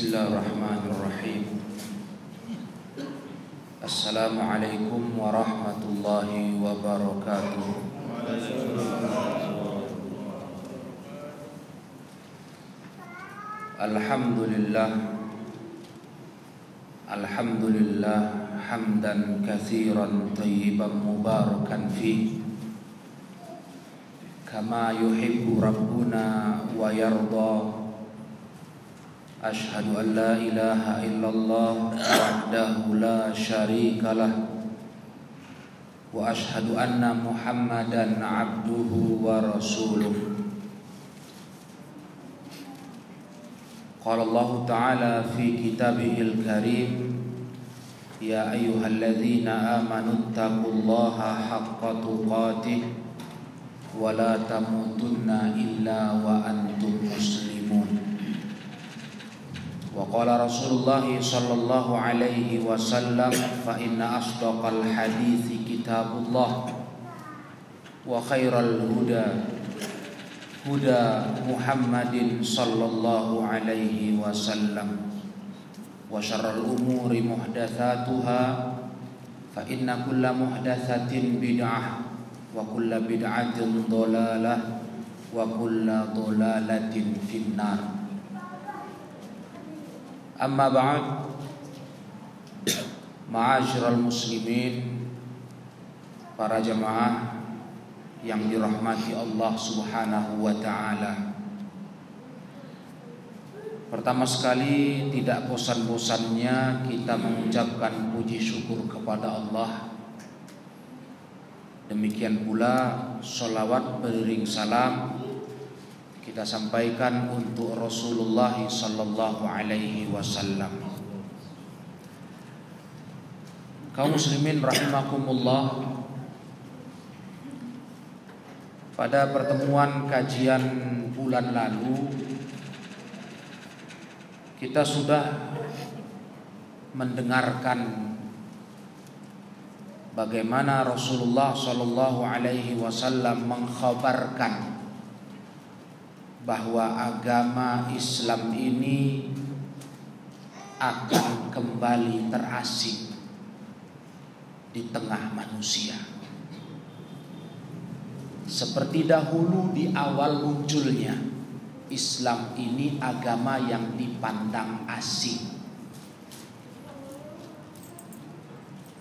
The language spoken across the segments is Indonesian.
بسم الله الرحمن الرحيم السلام عليكم ورحمة الله وبركاته الحمد لله الحمد لله حمدا كثيرا طيبا مباركا فيه كما يحب ربنا ويرضى أشهد أن لا إله إلا الله وحده لا شريك له وأشهد أن محمدا عبده ورسوله قال الله تعالى في كتابه الكريم يا أيها الذين آمنوا اتقوا الله حق تقاته ولا تموتن إلا وأنتم مسلمون وقال رسول الله صلى الله عليه وسلم فإن أصدق الحديث كتاب الله وخير الهدى هدى محمد صلى الله عليه وسلم وشر الأمور محدثاتها فإن كل محدثة بدعة وكل بدعة ضلالة وكل ضلالة في النار أما بعد معاشر muslimin para jemaah yang dirahmati Allah Subhanahu wa taala. Pertama sekali tidak bosan-bosannya kita mengucapkan puji syukur kepada Allah. Demikian pula salawat beriring salam kita sampaikan untuk Rasulullah sallallahu alaihi wasallam. Kaum muslimin rahimakumullah. Pada pertemuan kajian bulan lalu kita sudah mendengarkan bagaimana Rasulullah sallallahu alaihi wasallam mengkhabarkan bahwa agama Islam ini akan kembali terasing di tengah manusia. Seperti dahulu di awal munculnya, Islam ini agama yang dipandang asing.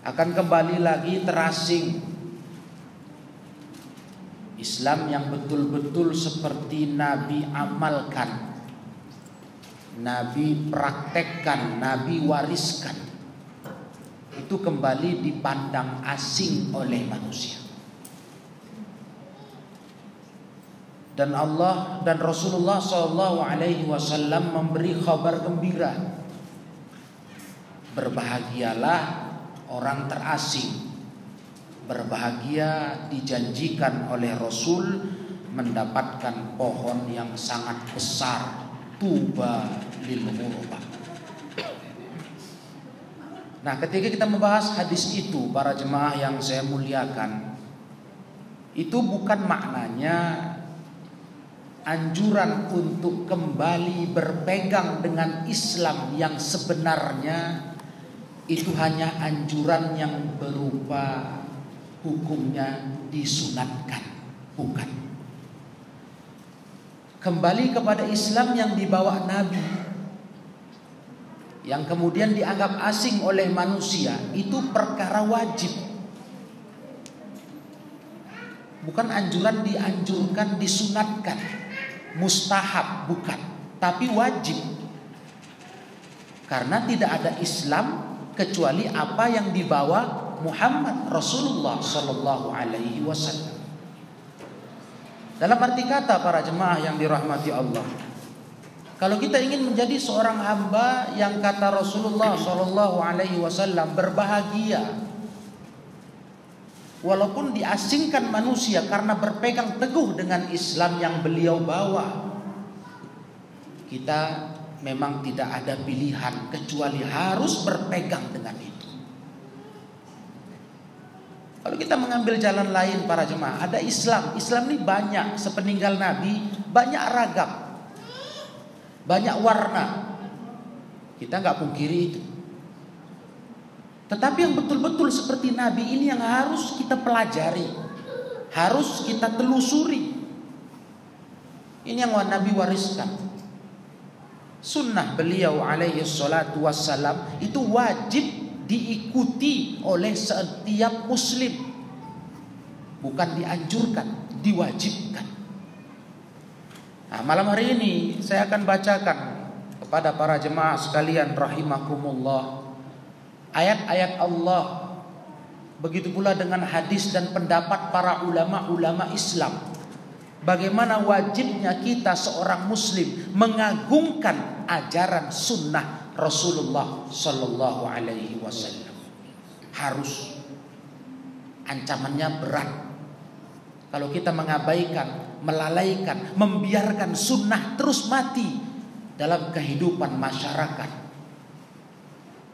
Akan kembali lagi terasing Islam yang betul-betul seperti Nabi amalkan Nabi praktekkan Nabi wariskan. Itu kembali dipandang asing oleh manusia. Dan Allah dan Rasulullah SAW memberi kabar gembira. Berbahagialah orang terasing berbahagia dijanjikan oleh Rasul mendapatkan pohon yang sangat besar tuba lil ghurba. Nah, ketika kita membahas hadis itu para jemaah yang saya muliakan itu bukan maknanya anjuran untuk kembali berpegang dengan Islam yang sebenarnya itu hanya anjuran yang berupa hukumnya disunatkan, bukan. Kembali kepada Islam yang dibawa Nabi yang kemudian dianggap asing oleh manusia itu perkara wajib. Bukan anjuran dianjurkan, disunatkan, mustahab bukan, tapi wajib. Karena tidak ada Islam kecuali apa yang dibawa Muhammad Rasulullah Sallallahu Alaihi Wasallam. Dalam arti kata para jemaah yang dirahmati Allah, kalau kita ingin menjadi seorang hamba yang kata Rasulullah Sallallahu Alaihi Wasallam berbahagia, walaupun diasingkan manusia karena berpegang teguh dengan Islam yang beliau bawa, kita memang tidak ada pilihan kecuali harus berpegang dengan itu. Kalau kita mengambil jalan lain para jemaah, ada Islam. Islam ini banyak sepeninggal Nabi, banyak ragam. Banyak warna. Kita nggak pungkiri itu. Tetapi yang betul-betul seperti Nabi ini yang harus kita pelajari, harus kita telusuri. Ini yang Nabi wariskan. Sunnah beliau alaihi salatu wassalam itu wajib diikuti oleh setiap muslim. Bukan dianjurkan, diwajibkan. Nah, malam hari ini saya akan bacakan kepada para jemaah sekalian rahimakumullah ayat-ayat Allah begitu pula dengan hadis dan pendapat para ulama-ulama Islam bagaimana wajibnya kita seorang muslim mengagungkan ajaran sunnah Rasulullah sallallahu alaihi wasallam harus ancamannya berat kalau kita mengabaikan melalaikan membiarkan sunnah terus mati dalam kehidupan masyarakat.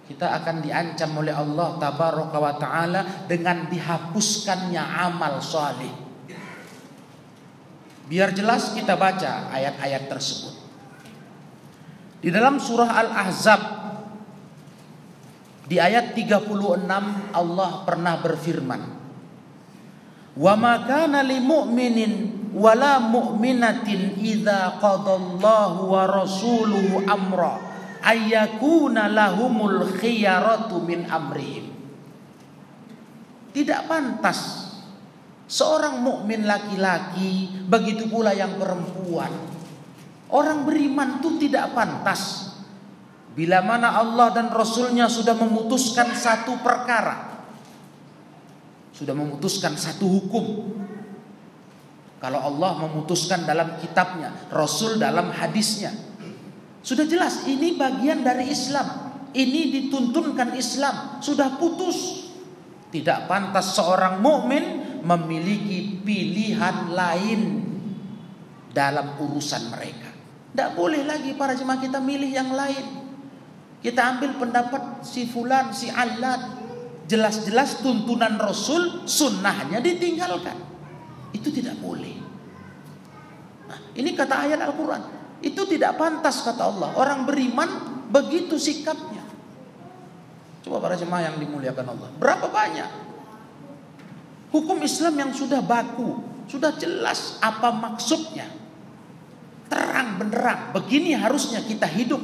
Kita akan diancam oleh Allah tabaraka wa taala dengan dihapuskannya amal saleh. Biar jelas kita baca ayat-ayat tersebut. Di dalam surah Al-Ahzab di ayat 36 Allah pernah berfirman, "Wa ma kana lil mu'minin wala mu'minatin idza qadallahu wa rasuluhu amra ayyakuna lahumul khiyaratu min amrihim. Tidak pantas seorang mukmin laki-laki begitu pula yang perempuan orang beriman itu tidak pantas bila mana Allah dan Rasulnya sudah memutuskan satu perkara sudah memutuskan satu hukum kalau Allah memutuskan dalam kitabnya, Rasul dalam hadisnya. Sudah jelas ini bagian dari Islam. Ini dituntunkan Islam, sudah putus. Tidak pantas seorang mukmin memiliki pilihan lain dalam urusan mereka. Tidak boleh lagi para jemaah kita milih yang lain. Kita ambil pendapat si fulan, si alat. Jelas-jelas tuntunan Rasul, sunnahnya ditinggalkan. Itu tidak boleh. Nah, ini kata ayat Al-Quran. Itu tidak pantas kata Allah. Orang beriman begitu sikapnya. Coba para jemaah yang dimuliakan Allah. Berapa banyak hukum Islam yang sudah baku, sudah jelas apa maksudnya. Terang benderang, begini harusnya kita hidup.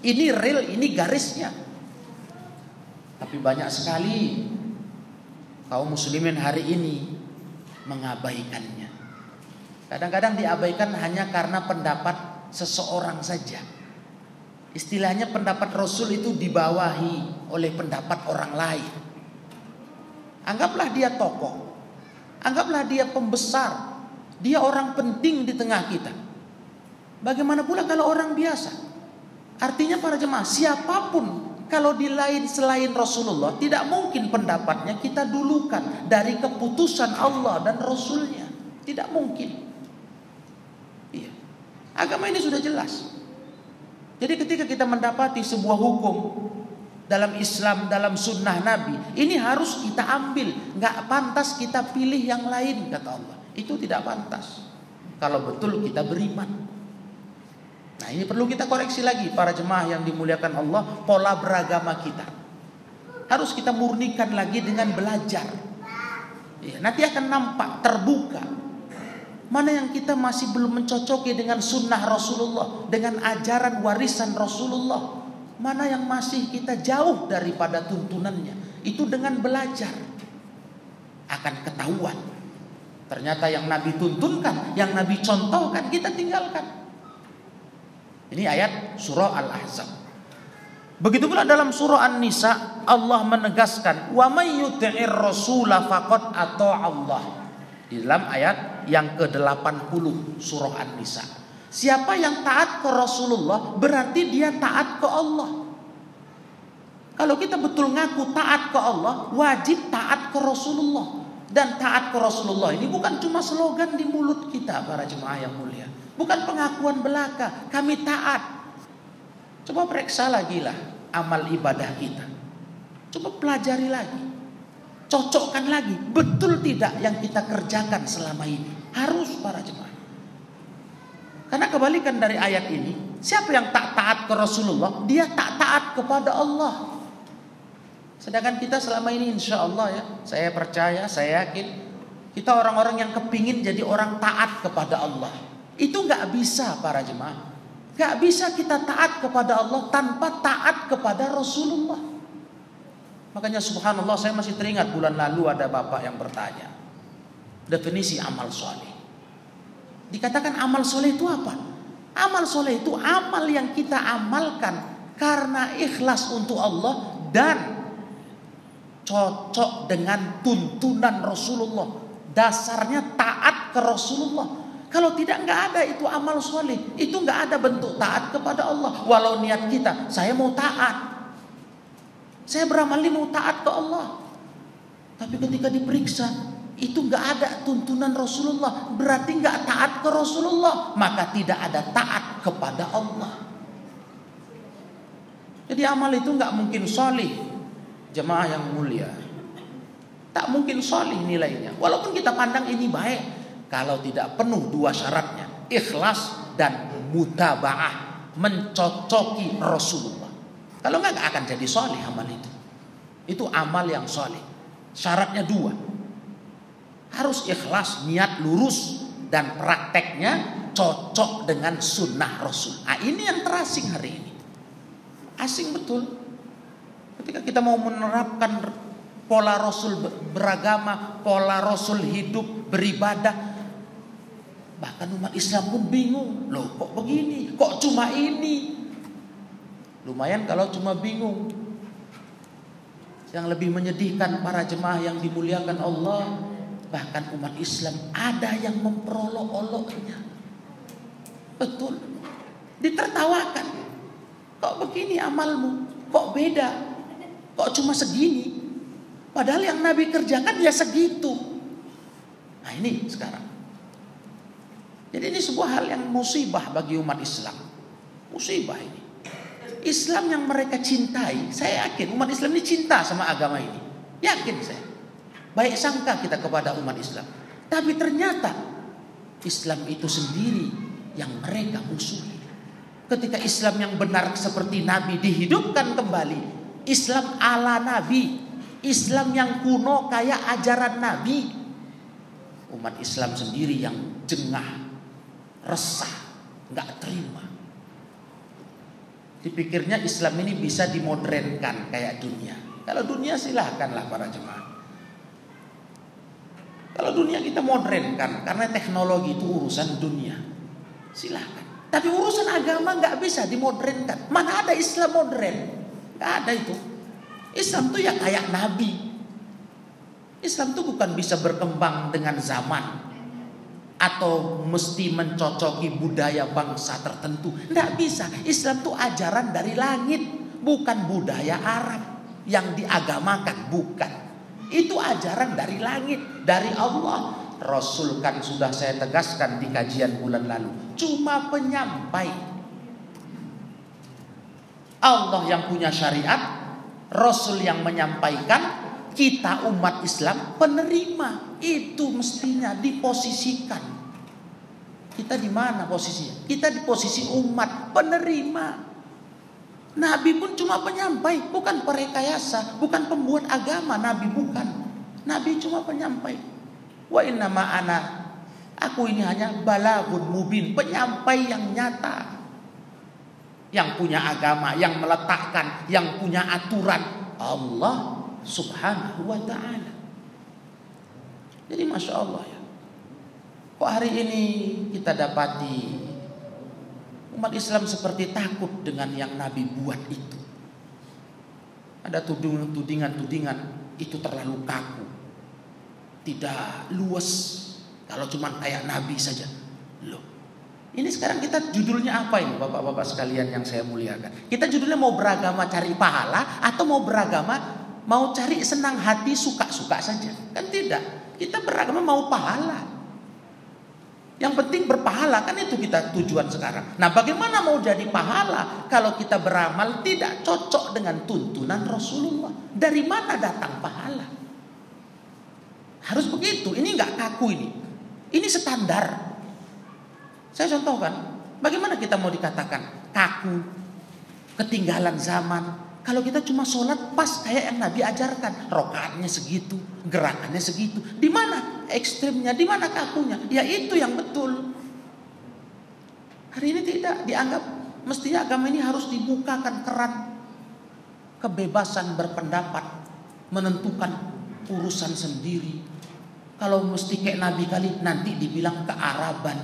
Ini real, ini garisnya. Tapi banyak sekali kaum muslimin hari ini mengabaikannya. Kadang-kadang diabaikan hanya karena pendapat seseorang saja. Istilahnya pendapat Rasul itu dibawahi oleh pendapat orang lain. Anggaplah dia tokoh. Anggaplah dia pembesar. Dia orang penting di tengah kita. Bagaimana pula kalau orang biasa? Artinya para jemaah, siapa pun kalau di lain selain Rasulullah tidak mungkin pendapatnya kita dulukan dari keputusan Allah dan Rasulnya. Tidak mungkin. Iya. Agama ini sudah jelas. Jadi ketika kita mendapati sebuah hukum dalam Islam, dalam sunnah Nabi, ini harus kita ambil. Nggak pantas kita pilih yang lain kata Allah. Itu tidak pantas. Kalau betul kita beriman. Nah ini perlu kita koreksi lagi para jemaah yang dimuliakan Allah pola beragama kita. Harus kita murnikan lagi dengan belajar. Ya, nanti akan nampak terbuka mana yang kita masih belum mencocoki dengan sunnah Rasulullah, dengan ajaran warisan Rasulullah. Mana yang masih kita jauh daripada tuntunannya. Itu dengan belajar akan ketahuan. Ternyata yang Nabi tuntunkan, yang Nabi contohkan kita tinggalkan. Ini ayat surah Al-Ahzab. Begitu pula dalam surah An-Nisa Allah menegaskan wa may yuti'ir rasula faqad Allah. Di dalam ayat yang ke-80 surah An-Nisa. Siapa yang taat ke Rasulullah berarti dia taat ke Allah. Kalau kita betul ngaku taat ke Allah, wajib taat ke Rasulullah. Dan taat ke Rasulullah ini bukan cuma slogan di mulut kita para jemaah yang mulia. Bukan pengakuan belaka. Kami taat. Coba periksa lagi lah amal ibadah kita. Coba pelajari lagi. Cocokkan lagi. Betul tidak yang kita kerjakan selama ini. Harus para jemaah. Karena kebalikan dari ayat ini. Siapa yang tak taat ke Rasulullah? Dia tak taat kepada Allah. Sedangkan kita selama ini insya Allah ya, saya percaya, saya yakin, kita orang-orang yang kepingin jadi orang taat kepada Allah. Itu nggak bisa para jemaah. Nggak bisa kita taat kepada Allah tanpa taat kepada Rasulullah. Makanya subhanallah saya masih teringat bulan lalu ada bapak yang bertanya. Definisi amal soleh. Dikatakan amal soleh itu apa? Amal soleh itu amal yang kita amalkan karena ikhlas untuk Allah dan cocok dengan tuntunan Rasulullah. Dasarnya taat ke Rasulullah. Kalau tidak nggak ada itu amal soleh, itu nggak ada bentuk taat kepada Allah. Walau niat kita, saya mau taat, saya beramal mau taat ke Allah. Tapi ketika diperiksa, itu nggak ada tuntunan Rasulullah. Berarti nggak taat ke Rasulullah. Maka tidak ada taat kepada Allah. Jadi amal itu nggak mungkin solih. Jemaah yang mulia. Tak mungkin solih nilainya. Walaupun kita pandang ini baik. Kalau tidak penuh dua syaratnya. Ikhlas dan mutaba'ah. Mencocoki Rasulullah. Kalau enggak akan jadi soleh amal itu. Itu amal yang soleh. Syaratnya dua. Harus ikhlas, niat lurus, dan prakteknya cocok dengan sunnah Rasul. Nah, ini yang terasing hari ini. Asing betul. Ketika kita mau menerapkan pola Rasul beragama, pola Rasul hidup, beribadah, bahkan umat Islam pun bingung. Loh kok begini? Kok cuma ini? Lumayan kalau cuma bingung. Yang lebih menyedihkan para jemaah yang dimuliakan Allah, bahkan umat Islam ada yang memperolok-oloknya. Betul. Ditertawakan. Kok begini amalmu? Kok beda? Kok cuma segini? Padahal yang Nabi kerjakan ya segitu. Nah ini sekarang. Jadi ini sebuah hal yang musibah bagi umat Islam. Musibah ini. Islam yang mereka cintai, saya yakin umat Islam ini cinta sama agama ini. Yakin saya. Baik sangka kita kepada umat Islam. Tapi ternyata Islam itu sendiri yang mereka musuhi. Ketika Islam yang benar seperti Nabi dihidupkan kembali, Islam ala Nabi, Islam yang kuno kayak ajaran Nabi, umat Islam sendiri yang jengah, resah, nggak terima. Dipikirnya Islam ini bisa dimodernkan kayak dunia. Kalau dunia silahkanlah para jemaah. Kalau dunia kita modernkan karena teknologi itu urusan dunia. Silahkan. Tapi urusan agama nggak bisa dimodernkan. Mana ada Islam modern? Nggak ada itu. Islam tuh ya kayak Nabi. Islam tuh bukan bisa berkembang dengan zaman atau mesti mencocoki budaya bangsa tertentu. Tidak bisa. Islam itu ajaran dari langit, bukan budaya Arab yang diagamakan, bukan. Itu ajaran dari langit, dari Allah. Rasul kan sudah saya tegaskan di kajian bulan lalu. Cuma penyampai. Allah yang punya syariat, Rasul yang menyampaikan, kita umat Islam penerima itu mestinya diposisikan. Kita di mana posisinya? Kita di posisi umat penerima. Nabi pun cuma penyampai, bukan perekayasa, bukan pembuat agama. Nabi bukan. Nabi cuma penyampai. Wa inna ana Aku ini hanya balagun mubin, penyampai yang nyata. Yang punya agama, yang meletakkan, yang punya aturan. Allah subhanahu wa ta'ala. Jadi Masya Allah ya. Kok hari ini kita dapati umat Islam seperti takut dengan yang Nabi buat itu. Ada tudingan-tudingan itu terlalu kaku. Tidak luas. Kalau cuma kayak Nabi saja. Loh. Ini sekarang kita judulnya apa ini Bapak-bapak sekalian yang saya muliakan. Kita judulnya mau beragama cari pahala atau mau beragama mau cari senang hati suka-suka saja. Kan tidak. Kita beragama mau pahala. Yang penting berpahala kan itu kita tujuan sekarang. Nah, bagaimana mau jadi pahala kalau kita beramal tidak cocok dengan tuntunan Rasulullah? Dari mana datang pahala? Harus begitu. Ini nggak kaku ini. Ini standar. Saya contohkan. Bagaimana kita mau dikatakan kaku, ketinggalan zaman. Kalau kita cuma sholat pas kayak yang Nabi ajarkan, rokaatnya segitu, gerakannya segitu. Di mana ekstrimnya? Di mana kakunya? Ya itu yang betul. Hari ini tidak dianggap mestinya agama ini harus dibukakan keran kebebasan berpendapat, menentukan urusan sendiri. Kalau mesti kayak Nabi kali nanti dibilang kearaban.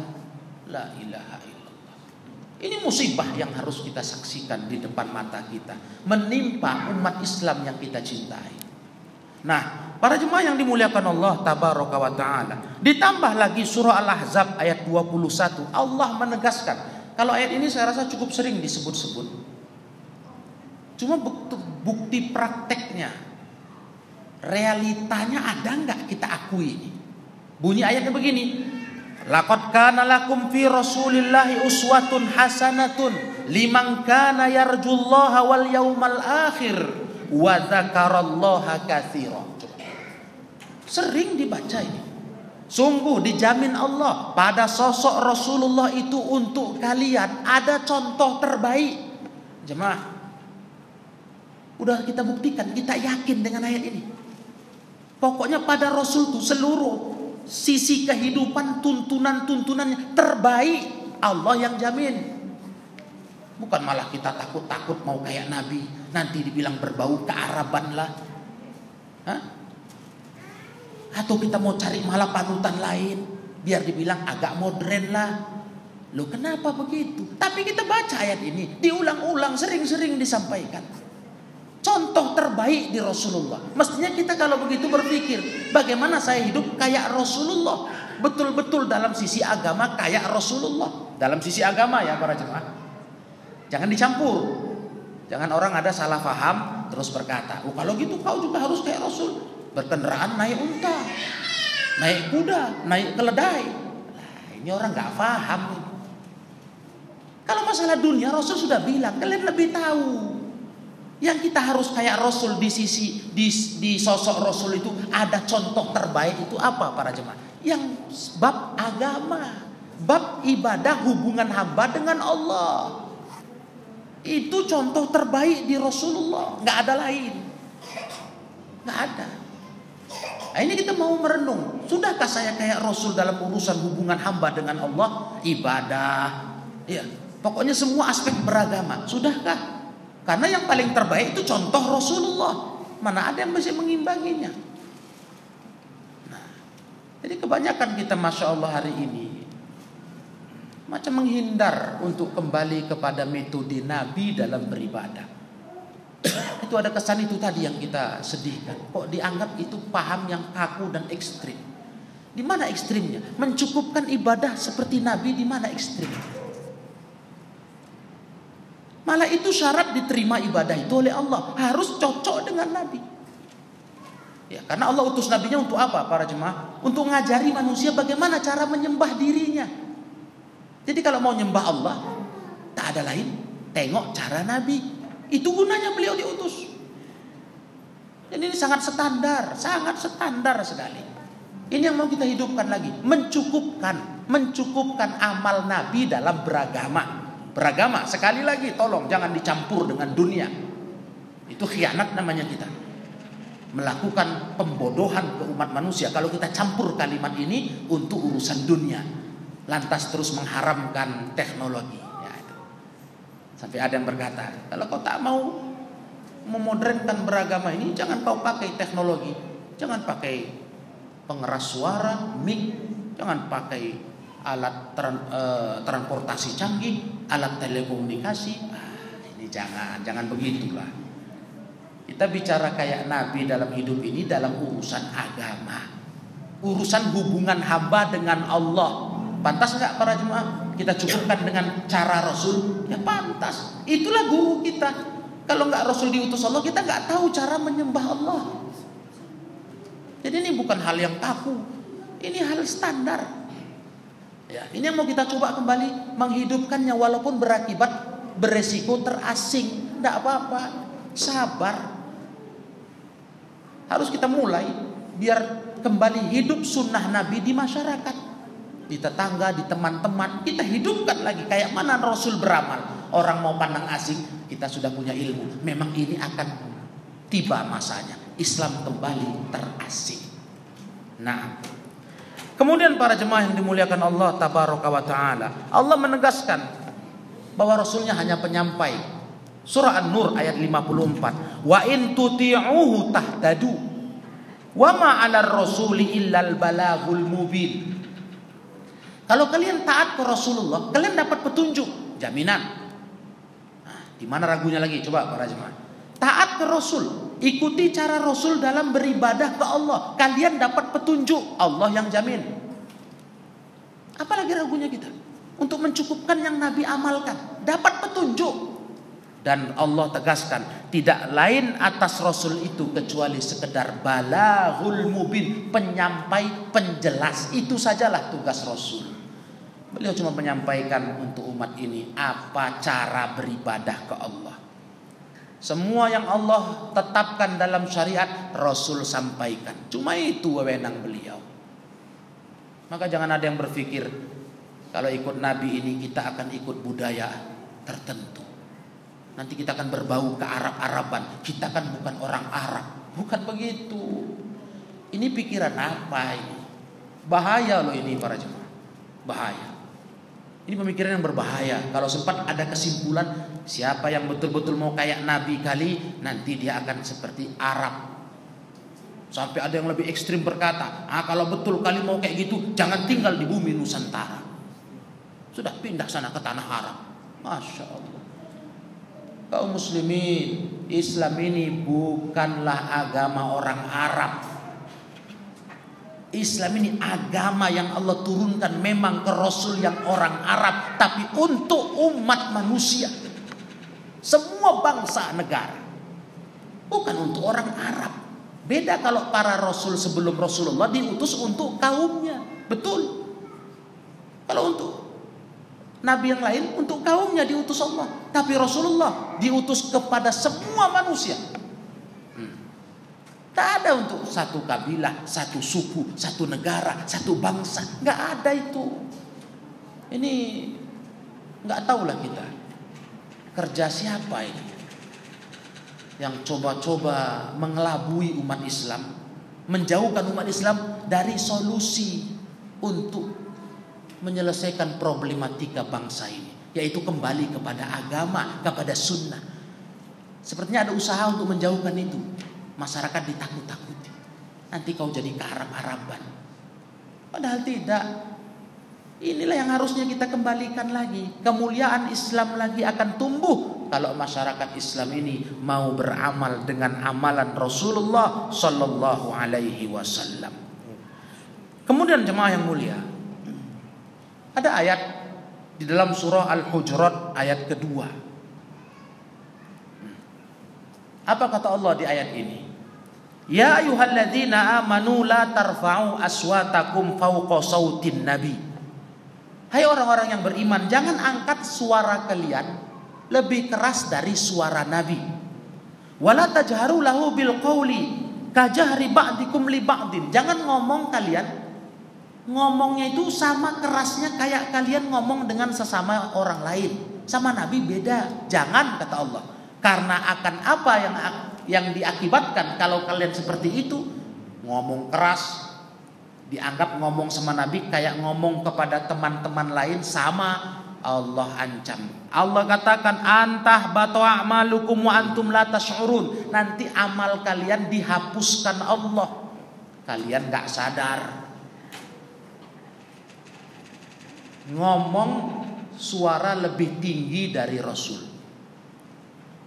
La ilaha ini musibah yang harus kita saksikan di depan mata kita. Menimpa umat Islam yang kita cintai. Nah, para jemaah yang dimuliakan Allah tabaraka wa taala. Ditambah lagi surah Al-Ahzab ayat 21. Allah menegaskan. Kalau ayat ini saya rasa cukup sering disebut-sebut. Cuma bukti, bukti prakteknya. Realitanya ada nggak kita akui? Bunyi ayatnya begini. Laqad kana lakum fi Rasulillahi uswatun hasanatun liman kana yarjullaha wal yaumal akhir wa dzakarallaha katsira. Sering dibaca ini. Sungguh dijamin Allah pada sosok Rasulullah itu untuk kalian ada contoh terbaik. Jemaah. Udah kita buktikan, kita yakin dengan ayat ini. Pokoknya pada Rasul itu seluruh sisi kehidupan tuntunan-tuntunannya terbaik Allah yang jamin. Bukan malah kita takut-takut mau kayak Nabi nanti dibilang berbau kearaban lah. Hah? Atau kita mau cari malah panutan lain biar dibilang agak modern lah. Loh kenapa begitu? Tapi kita baca ayat ini diulang-ulang sering-sering disampaikan. Contoh terbaik di Rasulullah. Mestinya kita kalau begitu berpikir, bagaimana saya hidup kayak Rasulullah? Betul-betul dalam sisi agama kayak Rasulullah. Dalam sisi agama ya para jemaah. Jangan dicampur. Jangan orang ada salah paham terus berkata, "Oh, kalau gitu kau juga harus kayak Rasul." Berkendaraan naik unta, naik kuda, naik keledai. Nah, ini orang nggak paham. Kalau masalah dunia Rasul sudah bilang, kalian lebih tahu. Yang kita harus kayak Rasul di sisi di, di sosok Rasul itu ada contoh terbaik itu apa para jemaah? Yang bab agama, bab ibadah hubungan hamba dengan Allah. Itu contoh terbaik di Rasulullah, nggak ada lain. Nggak ada. Nah, ini kita mau merenung. Sudahkah saya kayak Rasul dalam urusan hubungan hamba dengan Allah? Ibadah. Ya, pokoknya semua aspek beragama. Sudahkah? Karena yang paling terbaik itu contoh Rasulullah. Mana ada yang bisa mengimbanginya? Nah, jadi kebanyakan kita masya Allah hari ini macam menghindar untuk kembali kepada metode Nabi dalam beribadah. itu ada kesan itu tadi yang kita sedihkan. Kok dianggap itu paham yang kaku dan ekstrim? Di mana ekstrimnya? Mencukupkan ibadah seperti Nabi di mana ekstrimnya? Malah itu syarat diterima ibadah itu oleh Allah. Harus cocok dengan Nabi. Ya, karena Allah utus nabinya untuk apa para jemaah? Untuk ngajari manusia bagaimana cara menyembah dirinya. Jadi kalau mau nyembah Allah, tak ada lain. Tengok cara Nabi. Itu gunanya beliau diutus. Dan ini sangat standar, sangat standar sekali. Ini yang mau kita hidupkan lagi, mencukupkan, mencukupkan amal Nabi dalam beragama beragama. Sekali lagi tolong jangan dicampur dengan dunia. Itu khianat namanya kita. Melakukan pembodohan ke umat manusia kalau kita campur kalimat ini untuk urusan dunia. Lantas terus mengharamkan teknologi. Ya, itu. Sampai ada yang berkata, kalau kau tak mau memodernkan beragama ini, jangan kau pakai teknologi. Jangan pakai pengeras suara, mic, jangan pakai alat tran, uh, transportasi canggih, alat telekomunikasi. Ah, ini jangan, jangan begitulah. Kita bicara kayak Nabi dalam hidup ini dalam urusan agama. Urusan hubungan hamba dengan Allah. Pantas nggak para jemaah? Kita cukupkan dengan cara Rasul? Ya pantas. Itulah guru kita. Kalau nggak Rasul diutus Allah, kita nggak tahu cara menyembah Allah. Jadi ini bukan hal yang kaku. Ini hal standar. Ya, ini yang mau kita coba kembali menghidupkannya walaupun berakibat beresiko terasing. Tidak apa-apa, sabar. Harus kita mulai biar kembali hidup sunnah Nabi di masyarakat. Di tetangga, di teman-teman, kita hidupkan lagi kayak mana Rasul beramal. orang mau pandang asing, kita sudah punya ilmu. Memang ini akan tiba masanya. Islam kembali terasing. Nah, kemudian para jemaah yang dimuliakan Allah tabaraka wa taala, Allah menegaskan bahwa rasulnya hanya penyampai. Surah An-Nur ayat 54. Wa in tuti'uhu tahtadu. Wa ma 'alar rasuli illal balagul mubin. Kalau kalian taat ke Rasulullah, kalian dapat petunjuk, jaminan. Nah, di ragunya lagi? Coba para jemaah. Taat ke Rasul, ikuti cara Rasul dalam beribadah ke Allah. Kalian dapat petunjuk, Allah yang jamin. Apalagi ragunya kita? Untuk mencukupkan yang Nabi amalkan, dapat petunjuk. Dan Allah tegaskan, tidak lain atas Rasul itu kecuali sekedar balahul mubin, penyampai, penjelas. Itu sajalah tugas Rasul. Beliau cuma menyampaikan untuk umat ini apa cara beribadah ke Allah. Semua yang Allah tetapkan dalam syariat Rasul sampaikan. Cuma itu wewenang beliau. Maka jangan ada yang berpikir kalau ikut Nabi ini kita akan ikut budaya tertentu. Nanti kita akan berbau ke Arab-Araban. Kita kan bukan orang Arab. Bukan begitu. Ini pikiran apa ini? Bahaya loh ini para jemaah. Bahaya. Ini pemikiran yang berbahaya. Kalau sempat ada kesimpulan siapa yang betul-betul mau kayak Nabi kali, nanti dia akan seperti Arab. Sampai ada yang lebih ekstrim berkata, ah kalau betul kali mau kayak gitu, jangan tinggal di bumi Nusantara. Sudah pindah sana ke tanah Arab. Masya Allah. Kaum muslimin, Islam ini bukanlah agama orang Arab. Islam ini agama yang Allah turunkan memang ke Rasul yang orang Arab, tapi untuk umat manusia, semua bangsa negara, bukan untuk orang Arab. Beda kalau para Rasul sebelum Rasulullah diutus untuk kaumnya, betul. Kalau untuk Nabi yang lain untuk kaumnya diutus Allah, tapi Rasulullah diutus kepada semua manusia. Tak ada untuk satu kabilah, satu suku, satu negara, satu bangsa. Nggak ada itu. Ini nggak tahulah kita. Kerja siapa ini? Yang coba-coba mengelabui umat Islam. Menjauhkan umat Islam dari solusi untuk menyelesaikan problematika bangsa ini. Yaitu kembali kepada agama, kepada sunnah. Sepertinya ada usaha untuk menjauhkan itu masyarakat ditakut-takuti. Nanti kau jadi ke Arab-Araban. Padahal tidak. Inilah yang harusnya kita kembalikan lagi. Kemuliaan Islam lagi akan tumbuh kalau masyarakat Islam ini mau beramal dengan amalan Rasulullah Sallallahu Alaihi Wasallam. Kemudian jemaah yang mulia, ada ayat di dalam surah Al-Hujurat ayat kedua. Apa kata Allah di ayat ini? Ya ayyuhalladzina amanu la tarfa'u aswatakum fawqa sautin nabi. Hai orang-orang yang beriman, jangan angkat suara kalian lebih keras dari suara nabi. Lahu bil qawli kajahri ba'dikum. Jangan ngomong kalian ngomongnya itu sama kerasnya kayak kalian ngomong dengan sesama orang lain. Sama nabi beda. Jangan kata Allah. Karena akan apa yang yang diakibatkan kalau kalian seperti itu ngomong keras dianggap ngomong sama Nabi kayak ngomong kepada teman-teman lain sama Allah ancam. Allah katakan antah batu a'malukum wa antum la tash'urun. Nanti amal kalian dihapuskan Allah. Kalian gak sadar. Ngomong suara lebih tinggi dari Rasul.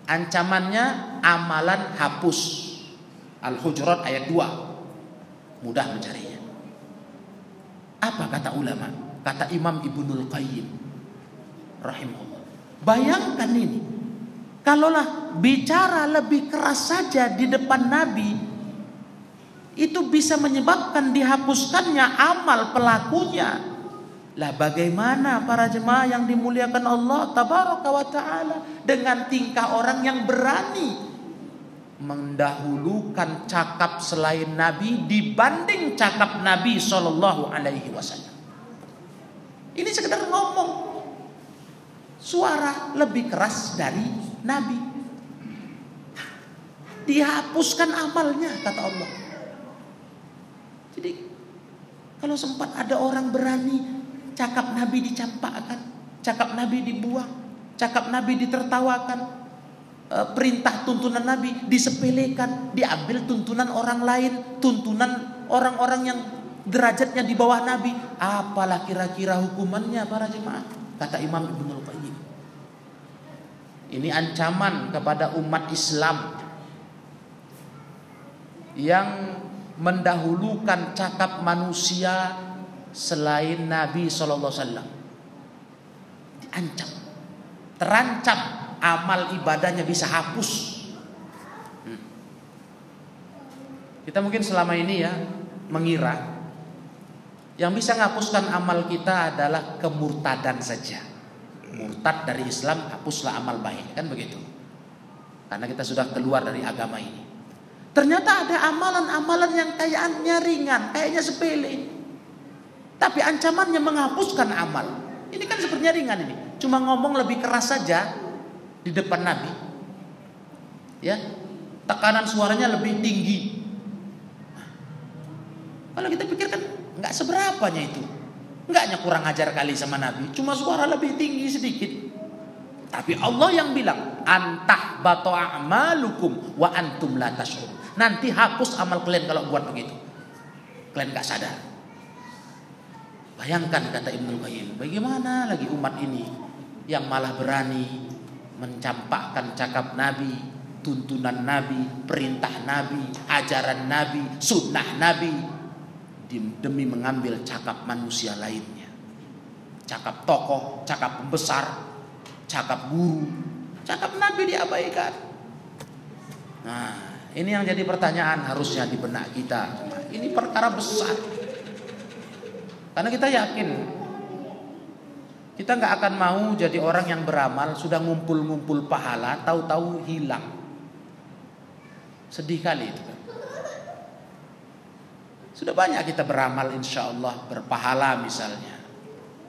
Ancamannya amalan hapus. Al-Hujurat ayat 2. Mudah mencarinya. Apa kata ulama? Kata Imam Ibnul Qayyim rahimahullah. Bayangkan ini. Kalaulah bicara lebih keras saja di depan Nabi itu bisa menyebabkan dihapuskannya amal pelakunya. Lah bagaimana para jemaah yang dimuliakan Allah tabaraka wa taala dengan tingkah orang yang berani mendahulukan cakap selain Nabi dibanding cakap Nabi Shallallahu alaihi wasallam. Ini sekedar ngomong. suara lebih keras dari Nabi. Dihapuskan amalnya kata Allah. Jadi kalau sempat ada orang berani cakap Nabi dicampakkan, cakap Nabi dibuang, cakap Nabi ditertawakan, perintah tuntunan Nabi disepelekan, diambil tuntunan orang lain, tuntunan orang-orang yang derajatnya di bawah Nabi. Apalah kira-kira hukumannya para jemaah? Kata Imam Ibnu Qayyim. Ini ancaman kepada umat Islam yang mendahulukan cakap manusia selain Nabi Sallallahu Alaihi Wasallam. Diancam, terancam amal ibadahnya bisa hapus. Kita mungkin selama ini ya mengira yang bisa menghapuskan amal kita adalah kemurtadan saja. Murtad dari Islam, hapuslah amal baik. Kan begitu. Karena kita sudah keluar dari agama ini. Ternyata ada amalan-amalan yang kayaknya ringan, kayaknya sepele. Tapi ancamannya menghapuskan amal. Ini kan sepertinya ringan ini. Cuma ngomong lebih keras saja di depan Nabi. Ya, tekanan suaranya lebih tinggi. Kalau kita pikirkan nggak seberapanya itu. Enggaknya kurang ajar kali sama Nabi, cuma suara lebih tinggi sedikit. Tapi Allah yang bilang, antah bato a'malukum wa antum la tashur. Nanti hapus amal kalian kalau buat begitu. Kalian gak sadar. Bayangkan kata Ibnu Qayyim, bagaimana lagi umat ini yang malah berani mencampakkan cakap Nabi, tuntunan Nabi, perintah Nabi, ajaran Nabi, sunnah Nabi, demi mengambil cakap manusia lainnya. Cakap tokoh, cakap pembesar, cakap guru, cakap nabi diabaikan. Nah, ini yang jadi pertanyaan harusnya di benak kita. Ini perkara besar. Karena kita yakin kita nggak akan mau jadi orang yang beramal sudah ngumpul-ngumpul pahala, tahu-tahu hilang. Sedih kali itu. Sudah banyak kita beramal insya Allah berpahala misalnya.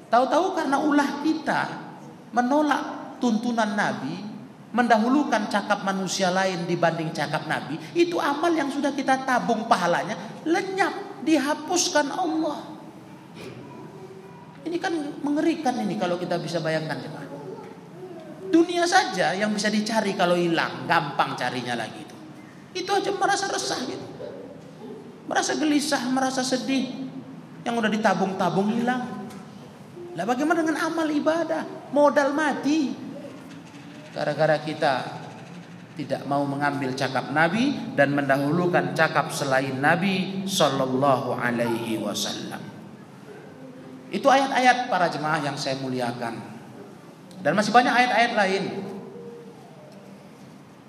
Tahu-tahu karena ulah kita menolak tuntunan Nabi, mendahulukan cakap manusia lain dibanding cakap Nabi, itu amal yang sudah kita tabung pahalanya lenyap, dihapuskan Allah. Ini kan mengerikan ini kalau kita bisa bayangkan Dunia saja yang bisa dicari kalau hilang, gampang carinya lagi itu. Itu aja merasa resah gitu merasa gelisah, merasa sedih, yang udah ditabung-tabung hilang. Lah bagaimana dengan amal ibadah? Modal mati. Gara-gara kita tidak mau mengambil cakap Nabi dan mendahulukan cakap selain Nabi Sallallahu Alaihi Wasallam. Itu ayat-ayat para jemaah yang saya muliakan. Dan masih banyak ayat-ayat lain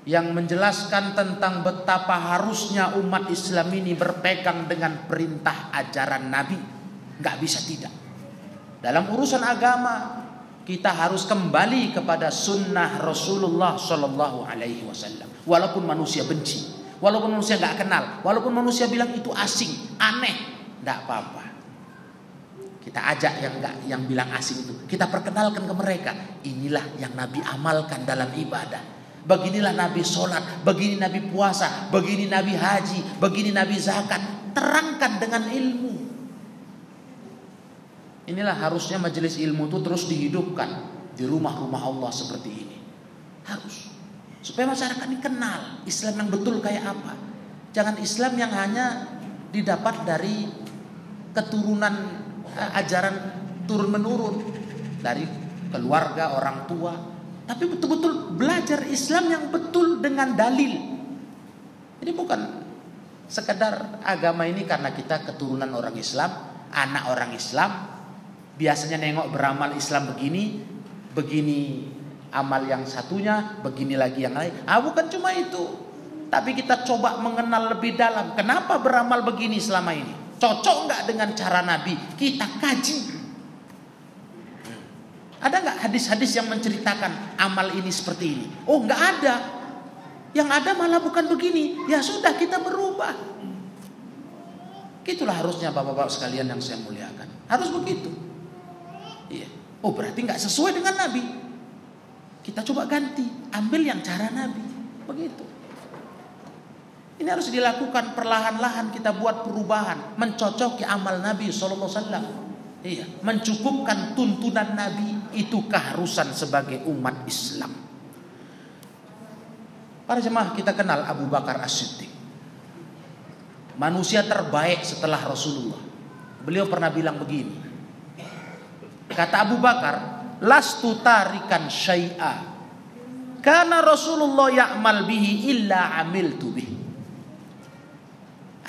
yang menjelaskan tentang betapa harusnya umat Islam ini berpegang dengan perintah ajaran Nabi. Gak bisa tidak. Dalam urusan agama kita harus kembali kepada sunnah Rasulullah Shallallahu Alaihi Wasallam. Walaupun manusia benci, walaupun manusia nggak kenal, walaupun manusia bilang itu asing, aneh, nggak apa-apa. Kita ajak yang nggak yang bilang asing itu, kita perkenalkan ke mereka. Inilah yang Nabi amalkan dalam ibadah Beginilah Nabi sholat, begini Nabi puasa, begini Nabi haji, begini Nabi zakat. Terangkan dengan ilmu. Inilah harusnya majelis ilmu itu terus dihidupkan di rumah-rumah Allah seperti ini. Harus. Supaya masyarakat ini kenal Islam yang betul kayak apa. Jangan Islam yang hanya didapat dari keturunan ajaran turun menurun dari keluarga orang tua tapi betul-betul belajar Islam yang betul dengan dalil. Ini bukan sekedar agama ini karena kita keturunan orang Islam, anak orang Islam, biasanya nengok beramal Islam begini, begini amal yang satunya, begini lagi yang lain. Ah bukan cuma itu. Tapi kita coba mengenal lebih dalam. Kenapa beramal begini selama ini? Cocok nggak dengan cara Nabi? Kita kaji. Ada nggak hadis-hadis yang menceritakan amal ini seperti ini? Oh nggak ada. Yang ada malah bukan begini. Ya sudah kita berubah. Itulah harusnya bapak-bapak sekalian yang saya muliakan. Harus begitu. Iya. Oh berarti nggak sesuai dengan Nabi. Kita coba ganti, ambil yang cara Nabi. Begitu. Ini harus dilakukan perlahan-lahan kita buat perubahan, mencocoki amal Nabi sallallahu alaihi wasallam. Iya, mencukupkan tuntunan Nabi itu keharusan sebagai umat Islam. Para jemaah kita kenal Abu Bakar As-Siddiq. Manusia terbaik setelah Rasulullah. Beliau pernah bilang begini. Kata Abu Bakar, "Lastu tarikan syai'a." Karena Rasulullah ya'mal bihi illa amiltu bihi.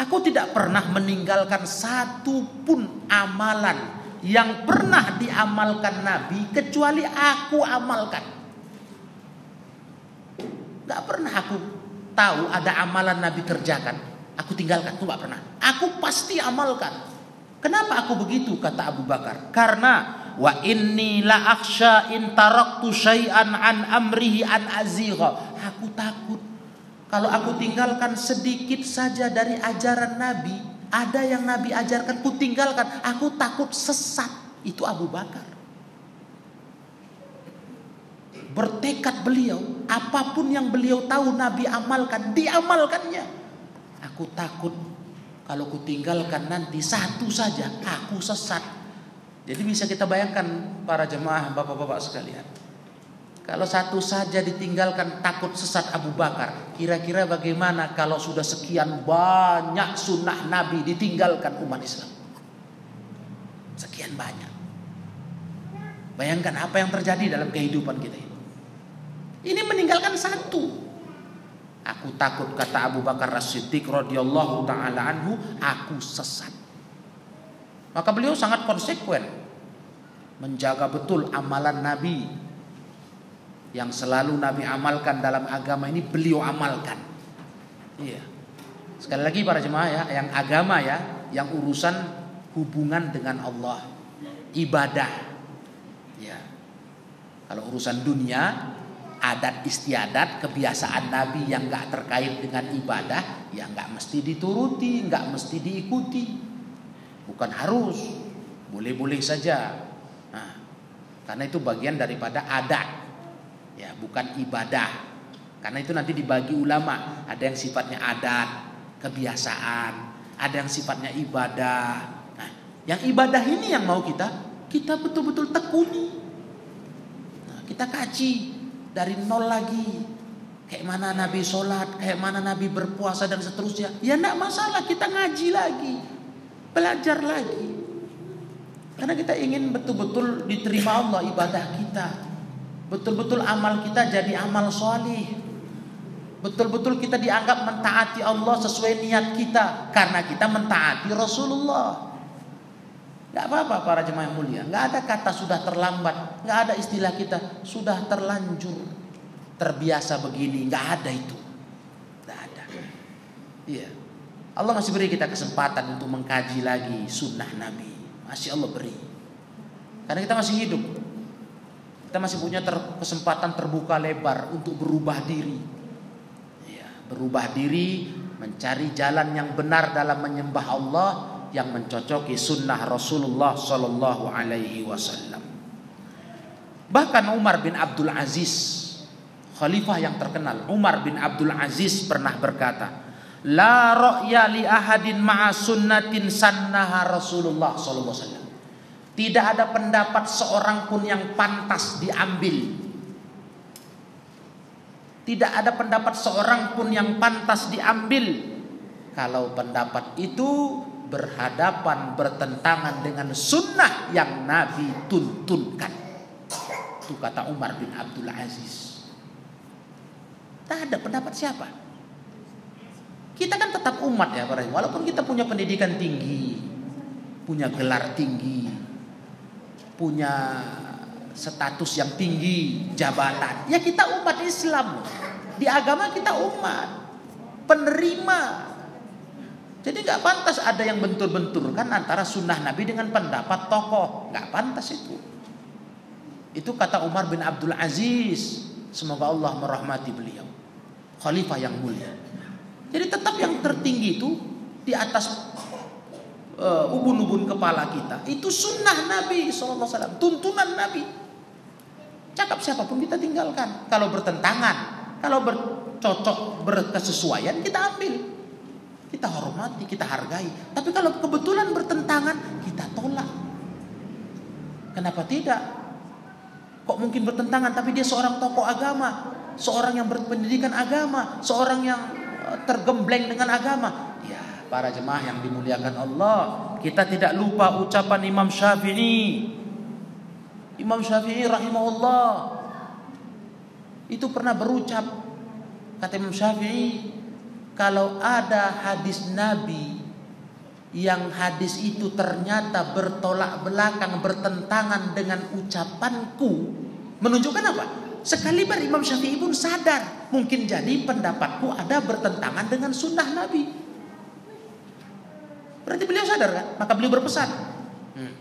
Aku tidak pernah meninggalkan satu pun amalan yang pernah diamalkan Nabi kecuali aku amalkan. Gak pernah aku tahu ada amalan Nabi kerjakan, aku tinggalkan, itu gak pernah. Aku pasti amalkan. Kenapa aku begitu kata Abu Bakar? Karena wa inni la akhsha in syai'an an amrihi an azigha. Aku takut kalau aku tinggalkan sedikit saja dari ajaran Nabi, ada yang Nabi ajarkan, ku tinggalkan. Aku takut sesat. Itu Abu Bakar. Bertekad beliau, apa pun yang beliau tahu Nabi amalkan, diamalkannya. Aku takut kalau ku tinggalkan nanti satu saja, aku sesat. Jadi bisa kita bayangkan para jemaah bapak-bapak sekalian. Kalau satu saja ditinggalkan takut sesat Abu Bakar. Kira-kira bagaimana kalau sudah sekian banyak sunnah Nabi ditinggalkan umat Islam? Sekian banyak. Bayangkan apa yang terjadi dalam kehidupan kita ini. Ini meninggalkan satu. Aku takut kata Abu Bakar As-Siddiq radhiyallahu taala anhu, aku sesat. Maka beliau sangat konsekuen menjaga betul amalan Nabi yang selalu Nabi amalkan dalam agama ini beliau amalkan. Iya. Sekali lagi para jemaah ya, yang agama ya, yang urusan hubungan dengan Allah, ibadah. Ya. Kalau urusan dunia, adat istiadat, kebiasaan Nabi yang nggak terkait dengan ibadah, ya nggak mesti dituruti, nggak mesti diikuti. Bukan harus, boleh-boleh saja. Nah, karena itu bagian daripada adat ya bukan ibadah. Karena itu nanti dibagi ulama. Ada yang sifatnya adat kebiasaan. Ada yang sifatnya ibadah. Nah yang ibadah ini yang mau kita kita betul-betul tekuni. Nah, kita kaji dari nol lagi. Kayak mana Nabi sholat kayak mana Nabi berpuasa dan seterusnya. Ya enggak masalah. Kita ngaji lagi. Belajar lagi. Karena kita ingin betul-betul diterima Allah ibadah kita Betul-betul amal kita jadi amal solih. Betul-betul kita dianggap mentaati Allah sesuai niat kita. Karena kita mentaati Rasulullah. Gak apa-apa para jemaah mulia. Gak ada kata sudah terlambat. Gak ada istilah kita sudah terlanjur. Terbiasa begini. Gak ada itu. Gak ada. Iya. Allah masih beri kita kesempatan untuk mengkaji lagi sunnah Nabi. Masih Allah beri. Karena kita masih hidup. Kita masih punya ter, kesempatan terbuka lebar untuk berubah diri. Ya, berubah diri, mencari jalan yang benar dalam menyembah Allah yang mencocoki sunnah Rasulullah Sallallahu Alaihi Wasallam. Bahkan Umar bin Abdul Aziz, khalifah yang terkenal, Umar bin Abdul Aziz pernah berkata, La ra'ya li ahadin ma'a sunnatin sannaha Rasulullah sallallahu alaihi wasallam. Tidak ada pendapat seorang pun yang pantas diambil. Tidak ada pendapat seorang pun yang pantas diambil. Kalau pendapat itu berhadapan bertentangan dengan sunnah yang Nabi tuntunkan. Itu kata Umar bin Abdul Aziz. Tak ada pendapat siapa. Kita kan tetap umat ya, walaupun kita punya pendidikan tinggi, punya gelar tinggi, punya status yang tinggi, jabatan. Ya kita umat Islam. Di agama kita umat. Penerima. Jadi nggak pantas ada yang bentur-bentur kan antara sunnah Nabi dengan pendapat tokoh. Nggak pantas itu. Itu kata Umar bin Abdul Aziz. Semoga Allah merahmati beliau. Khalifah yang mulia. Jadi tetap yang tertinggi itu di atas uh, ubun-ubun kepala kita. Itu sunnah Nabi SAW, tuntunan Nabi. Cakap siapa pun kita tinggalkan. Kalau bertentangan, kalau bercocok, berkesesuaian kita ambil. Kita hormati, kita hargai. Tapi kalau kebetulan bertentangan, kita tolak. Kenapa tidak? Kok mungkin bertentangan tapi dia seorang tokoh agama, seorang yang berpendidikan agama, seorang yang eh, tergembleng dengan agama. Ya, para jemaah yang dimuliakan Allah, kita tidak lupa ucapan Imam Syafi'i. Imam Syafi'i rahimahullah itu pernah berucap kata Imam Syafi'i kalau ada hadis Nabi yang hadis itu ternyata bertolak belakang bertentangan dengan ucapanku menunjukkan apa? Sekali Imam Syafi'i pun sadar mungkin jadi pendapatku ada bertentangan dengan sunnah Nabi. Berarti beliau sadar kan? Maka beliau berpesan. Hmm.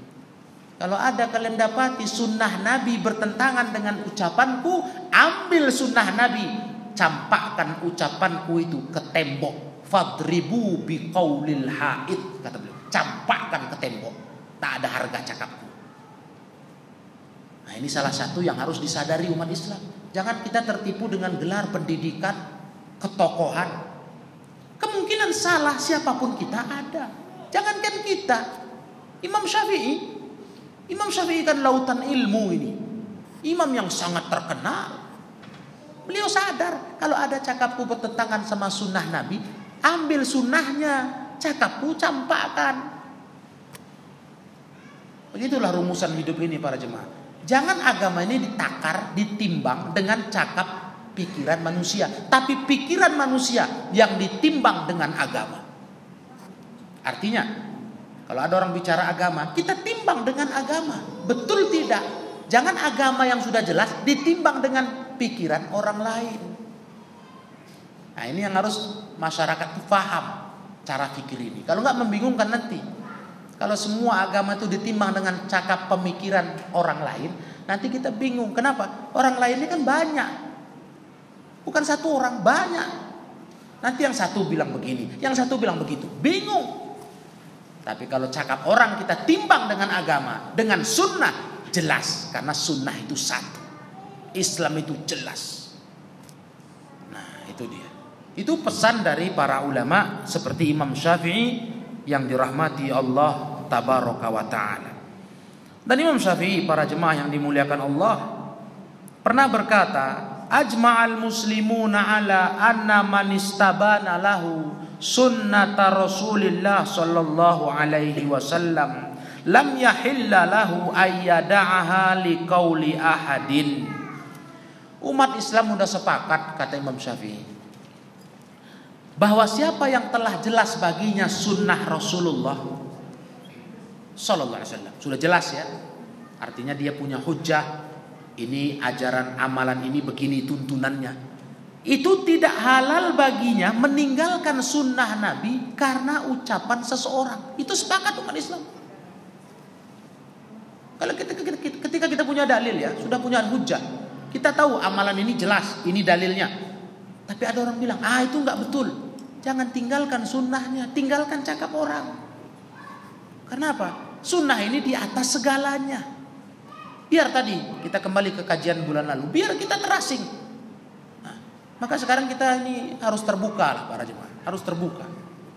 Kalau ada kalian dapati sunnah Nabi bertentangan dengan ucapanku, ambil sunnah Nabi, campakkan ucapanku itu ke tembok. Fadribu bi qaulil haid kata beliau. Campakkan ke tembok. Tak ada harga cakapku. Nah, ini salah satu yang harus disadari umat Islam. Jangan kita tertipu dengan gelar pendidikan, ketokohan. Kemungkinan salah siapa pun kita ada. Jangankan kita. Imam Syafi'i. Imam Syafi'i kan lautan ilmu ini. Imam yang sangat terkenal. Beliau sadar kalau ada cakapku bertentangan sama sunnah Nabi, ambil sunnahnya, cakapku campakkan. Begitulah rumusan hidup ini para jemaah. Jangan agama ini ditakar, ditimbang dengan cakap pikiran manusia. Tapi pikiran manusia yang ditimbang dengan agama. Artinya, kalau ada orang bicara agama, kita timbang dengan agama. Betul tidak? Jangan agama yang sudah jelas ditimbang dengan pikiran orang lain. Nah ini yang harus masyarakat paham cara pikir ini. Kalau nggak membingungkan nanti. Kalau semua agama itu ditimbang dengan cakap pemikiran orang lain, nanti kita bingung. Kenapa? Orang lain ini kan banyak. Bukan satu orang, banyak. Nanti yang satu bilang begini, yang satu bilang begitu. Bingung. Tapi kalau cakap orang kita timbang dengan agama, dengan sunnah, jelas. Karena sunnah itu satu. Islam itu jelas. Nah itu dia. Itu pesan dari para ulama seperti Imam Syafi'i yang dirahmati Allah tabaraka wa taala. Dan Imam Syafi'i para jemaah yang dimuliakan Allah pernah berkata, "Ajma'al muslimuna ala anna man istabana lahu sunnata Rasulillah sallallahu alaihi wasallam lam yahilla lahu ayyada'aha liqauli ahadin." Umat Islam sudah sepakat kata Imam Syafi'i bahwa siapa yang telah jelas baginya sunnah Rasulullah Sallallahu Alaihi Wasallam. Sudah jelas ya. Artinya dia punya hujah. Ini ajaran amalan ini begini tuntunannya. Itu tidak halal baginya meninggalkan sunnah Nabi karena ucapan seseorang. Itu sepakat umat Islam. Kalau ketika, ketika kita punya dalil ya, sudah punya hujah. Kita tahu amalan ini jelas, ini dalilnya. Tapi ada orang bilang, ah itu nggak betul. Jangan tinggalkan sunnahnya, tinggalkan cakap orang. Kenapa? Sunnah ini di atas segalanya. Biar tadi kita kembali ke kajian bulan lalu, biar kita terasing. Maka sekarang kita ini harus terbuka lah para jemaah, harus terbuka.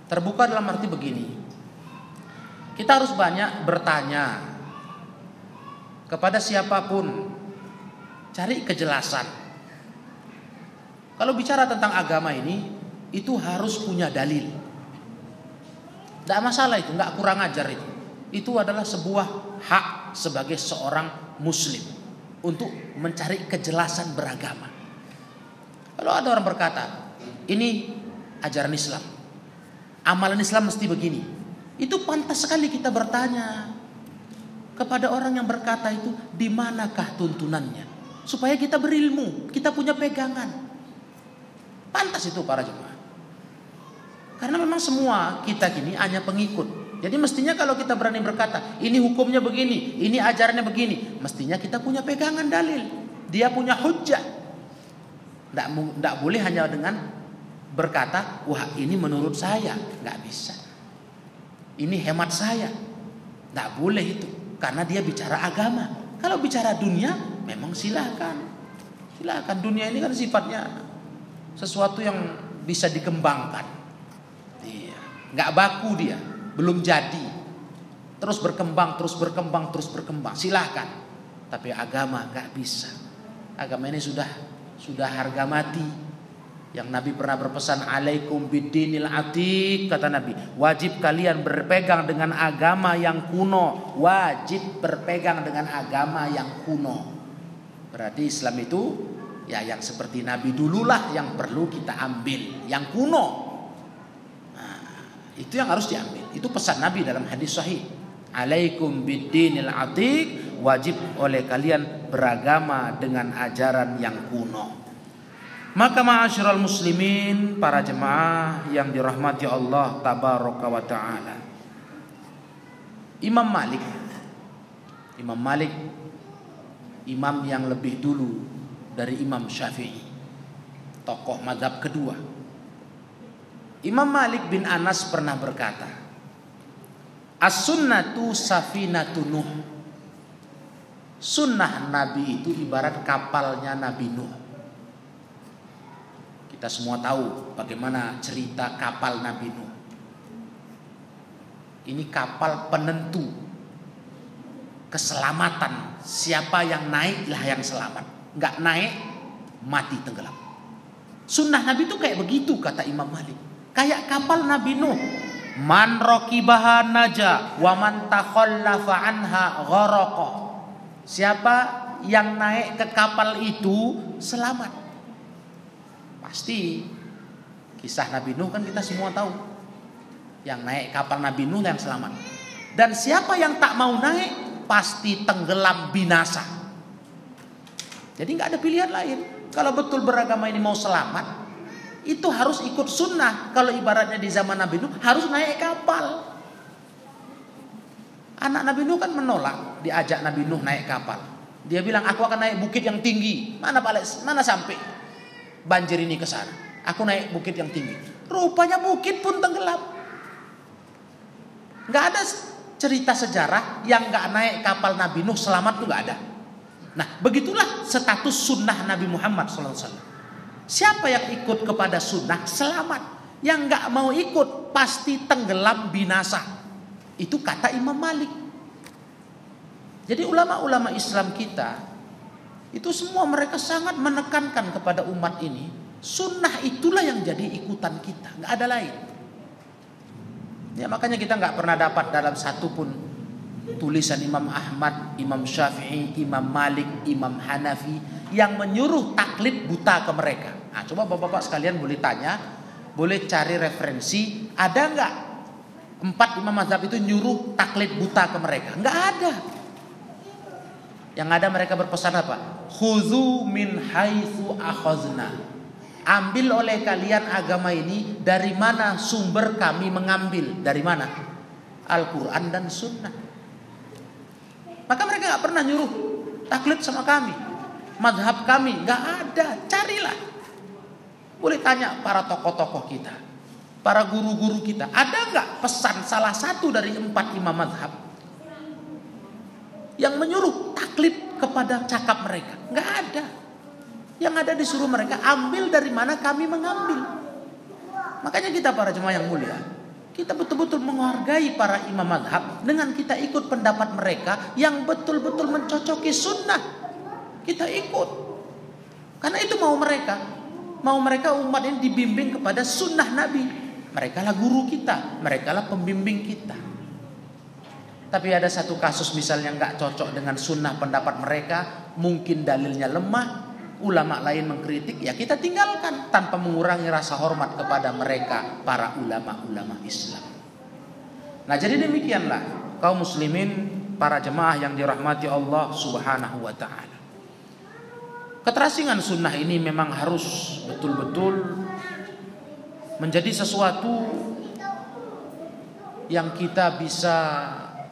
Terbuka dalam arti begini. Kita harus banyak bertanya kepada siapa pun, cari kejelasan. Kalau bicara tentang agama ini, itu harus punya dalil. Tidak masalah itu, nggak kurang ajar itu itu adalah sebuah hak sebagai seorang muslim untuk mencari kejelasan beragama. Kalau ada orang berkata, ini ajaran Islam. Amalan Islam mesti begini. Itu pantas sekali kita bertanya kepada orang yang berkata itu di manakah tuntunannya supaya kita berilmu, kita punya pegangan. Pantas itu para jemaah. Karena memang semua kita gini hanya pengikut. Jadi mestinya kalau kita berani berkata, ini hukumnya begini, ini ajarannya begini, mestinya kita punya pegangan dalil. Dia punya hujah. Tidak boleh hanya dengan berkata, wah ini menurut saya, nggak bisa. Ini hemat saya, nggak boleh itu, karena dia bicara agama. Kalau bicara dunia, memang silahkan. Silahkan dunia ini kan sifatnya sesuatu yang bisa dikembangkan. Iya. Nggak baku dia, belum jadi. Terus berkembang, terus berkembang, terus berkembang. Silahkan. Tapi agama nggak bisa. Agama ini sudah sudah harga mati. Yang Nabi pernah berpesan alaikum bidinil atik kata Nabi, wajib kalian berpegang dengan agama yang kuno, wajib berpegang dengan agama yang kuno. Berarti Islam itu ya yang seperti Nabi dululah yang perlu kita ambil, yang kuno. Nah, itu yang harus diambil. Itu pesan Nabi dalam hadis sahih. Alaikum bidinil atik, wajib oleh kalian beragama dengan ajaran yang kuno. Maka ma'asyiral muslimin, para jemaah yang dirahmati Allah tabaraka wa taala. Imam Malik Imam Malik imam yang lebih dulu dari Imam Syafi'i. Tokoh madhab kedua. Imam Malik bin Anas pernah berkata, As-sunnatu safinatu Nuh. Sunnah Nabi itu ibarat kapalnya Nabi Nuh. Kita semua tahu bagaimana cerita kapal Nabi Nuh. Ini kapal penentu keselamatan. Siapa yang naiklah yang selamat. Nggak naik, mati tenggelam. Sunnah Nabi itu kayak begitu kata Imam Malik. Kayak kapal Nabi Nuh. Man rokibaha naja wa man takhallafa anha. Siapa yang naik ke kapal itu selamat. Pasti kisah Nabi Nuh kan kita semua tahu. Yang naik kapal Nabi Nuh yang selamat. Dan siapa yang tak mau naik pasti tenggelam binasa. Jadi nggak ada pilihan lain. Kalau betul beragama ini mau selamat, itu harus ikut sunnah. Kalau ibaratnya di zaman Nabi Nuh harus naik kapal. Anak Nabi Nuh kan menolak diajak Nabi Nuh naik kapal. Dia bilang aku akan naik bukit yang tinggi. Mana mana sampai banjir ini ke sana. Aku naik bukit yang tinggi. Rupanya bukit pun tenggelam. Nggak ada cerita sejarah yang nggak naik kapal Nabi Nuh selamat tuh nggak ada. Nah, begitulah status sunnah Nabi Muhammad SAW. Siapa yang ikut kepada sunnah selamat. Yang nggak mau ikut pasti tenggelam binasa. Itu kata Imam Malik. Jadi ulama-ulama Islam kita itu semua mereka sangat menekankan kepada umat ini. Sunnah itulah yang jadi ikutan kita, nggak ada lain. Ya makanya kita nggak pernah dapat dalam satu pun tulisan Imam Ahmad, Imam Syafi'i, Imam Malik, Imam Hanafi yang menyuruh taklid buta ke mereka. Nah, coba bapak-bapak sekalian boleh tanya, boleh cari referensi, ada nggak empat imam mazhab itu nyuruh taklid buta ke mereka? Nggak ada. Yang ada mereka berpesan apa? Khuzu min haitsu akhazna. Ambil oleh kalian agama ini dari mana sumber kami mengambil? Dari mana? Al-Quran dan Sunnah. Maka mereka nggak pernah nyuruh taklid sama kami. Madhab kami nggak ada. Carilah. Boleh tanya para tokoh-tokoh kita, para guru-guru kita, ada nggak pesan salah satu dari empat imam madhab yang menyuruh taklid kepada cakap mereka? Nggak ada. Yang ada disuruh mereka ambil dari mana kami mengambil. Makanya kita para jemaah yang mulia, kita betul-betul menghargai para imam madhab dengan kita ikut pendapat mereka yang betul-betul mencocoki sunnah. Kita ikut. Karena itu mau mereka. Mau mereka umat ini dibimbing kepada sunnah Nabi. Mereka lah guru kita. Mereka lah pembimbing kita. Tapi ada satu kasus misalnya nggak cocok dengan sunnah pendapat mereka. Mungkin dalilnya lemah ulama lain mengkritik, ya kita tinggalkan tanpa mengurangi rasa hormat kepada mereka para ulama-ulama Islam. Nah, jadi demikianlah kaum muslimin para jemaah yang dirahmati Allah Subhanahu wa taala. Keterasingan sunnah ini memang harus betul-betul menjadi sesuatu yang kita bisa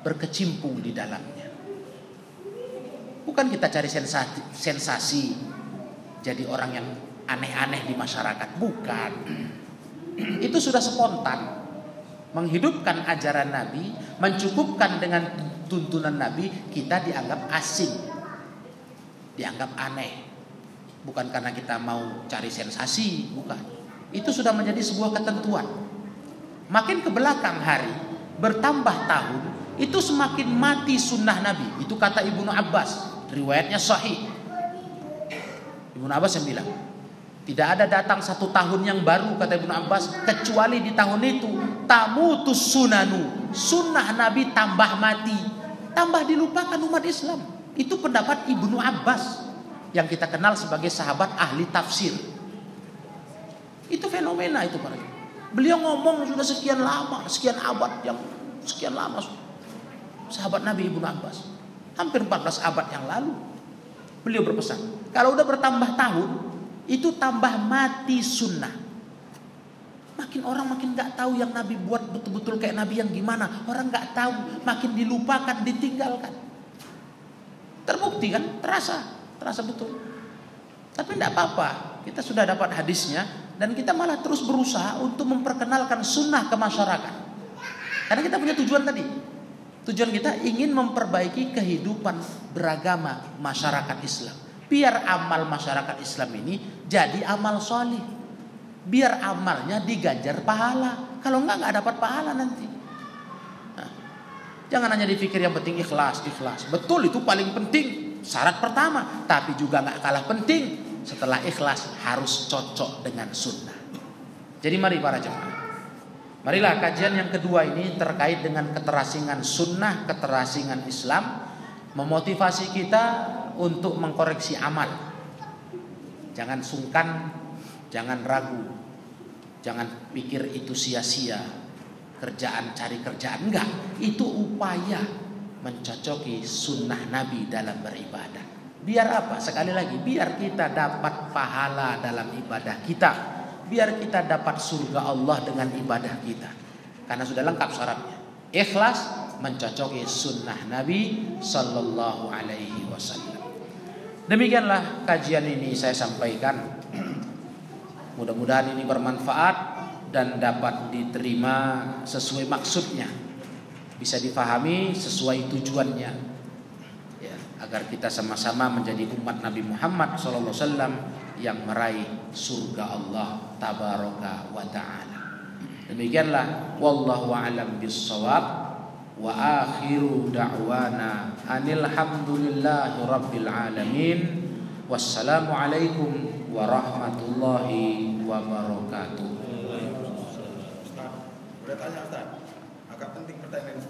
berkecimpung di dalamnya. Bukan kita cari sensasi, sensasi jadi orang yang aneh-aneh di masyarakat. Bukan. Itu sudah spontan. Menghidupkan ajaran Nabi, mencukupkan dengan tuntunan Nabi, kita dianggap asing. dianggap aneh. Bukan karena kita mau cari sensasi, bukan. Itu sudah menjadi sebuah ketentuan. Makin ke belakang hari, bertambah tahun, itu semakin mati sunnah Nabi. Itu kata Ibnu Abbas. Riwayatnya sahih. Ibnu Abbas yang bilang, tidak ada datang satu tahun yang baru kata Ibnu Abbas kecuali di tahun itu tamutus sunanu sunnah Nabi tambah mati tambah dilupakan umat Islam itu pendapat Ibnu Abbas yang kita kenal sebagai sahabat ahli tafsir itu fenomena itu para beliau ngomong sudah sekian lama sekian abad yang sekian lama sahabat Nabi Ibnu Abbas hampir 14 abad yang lalu beliau berpesan kalau udah bertambah tahun itu tambah mati sunnah. Makin orang makin nggak tahu yang Nabi buat betul-betul kayak Nabi yang gimana. Orang nggak tahu, makin dilupakan, ditinggalkan. Terbukti kan? Terasa, terasa betul. Tapi tidak apa-apa. Kita sudah dapat hadisnya dan kita malah terus berusaha untuk memperkenalkan sunnah ke masyarakat. Karena kita punya tujuan tadi. Tujuan kita ingin memperbaiki kehidupan beragama masyarakat Islam. Biar amal masyarakat Islam ini jadi amal solih. Biar amalnya diganjar pahala. Kalau enggak nggak dapat pahala nanti. Nah, jangan hanya dipikir yang penting ikhlas, ikhlas. Betul itu paling penting. Syarat pertama, tapi juga nggak kalah penting. Setelah ikhlas harus cocok dengan sunnah. Jadi mari para jemaah. Marilah kajian yang kedua ini terkait dengan keterasingan sunnah, keterasingan Islam, memotivasi kita untuk mengkoreksi amal. Jangan sungkan, jangan ragu, jangan pikir itu sia-sia. Kerjaan cari kerjaan enggak, itu upaya mencocoki sunnah Nabi dalam beribadah. Biar apa? Sekali lagi, biar kita dapat pahala dalam ibadah kita. Biar kita dapat surga Allah dengan ibadah kita. Karena sudah lengkap syaratnya. Ikhlas mencocoki sunnah Nabi Sallallahu Alaihi Wasallam. Demikianlah kajian ini saya sampaikan. Mudah-mudahan ini bermanfaat dan dapat diterima sesuai maksudnya. Bisa difahami sesuai tujuannya. Agar kita sama-sama menjadi umat Nabi Muhammad SAW yang meraih surga Allah tabaraka wa taala. Demikianlah wallahu alam bissawab wa akhiru da'wana anil hamdulillahi rabbil alamin wassalamu alaikum warahmatullahi wabarakatuh. Udah tanya Ustaz?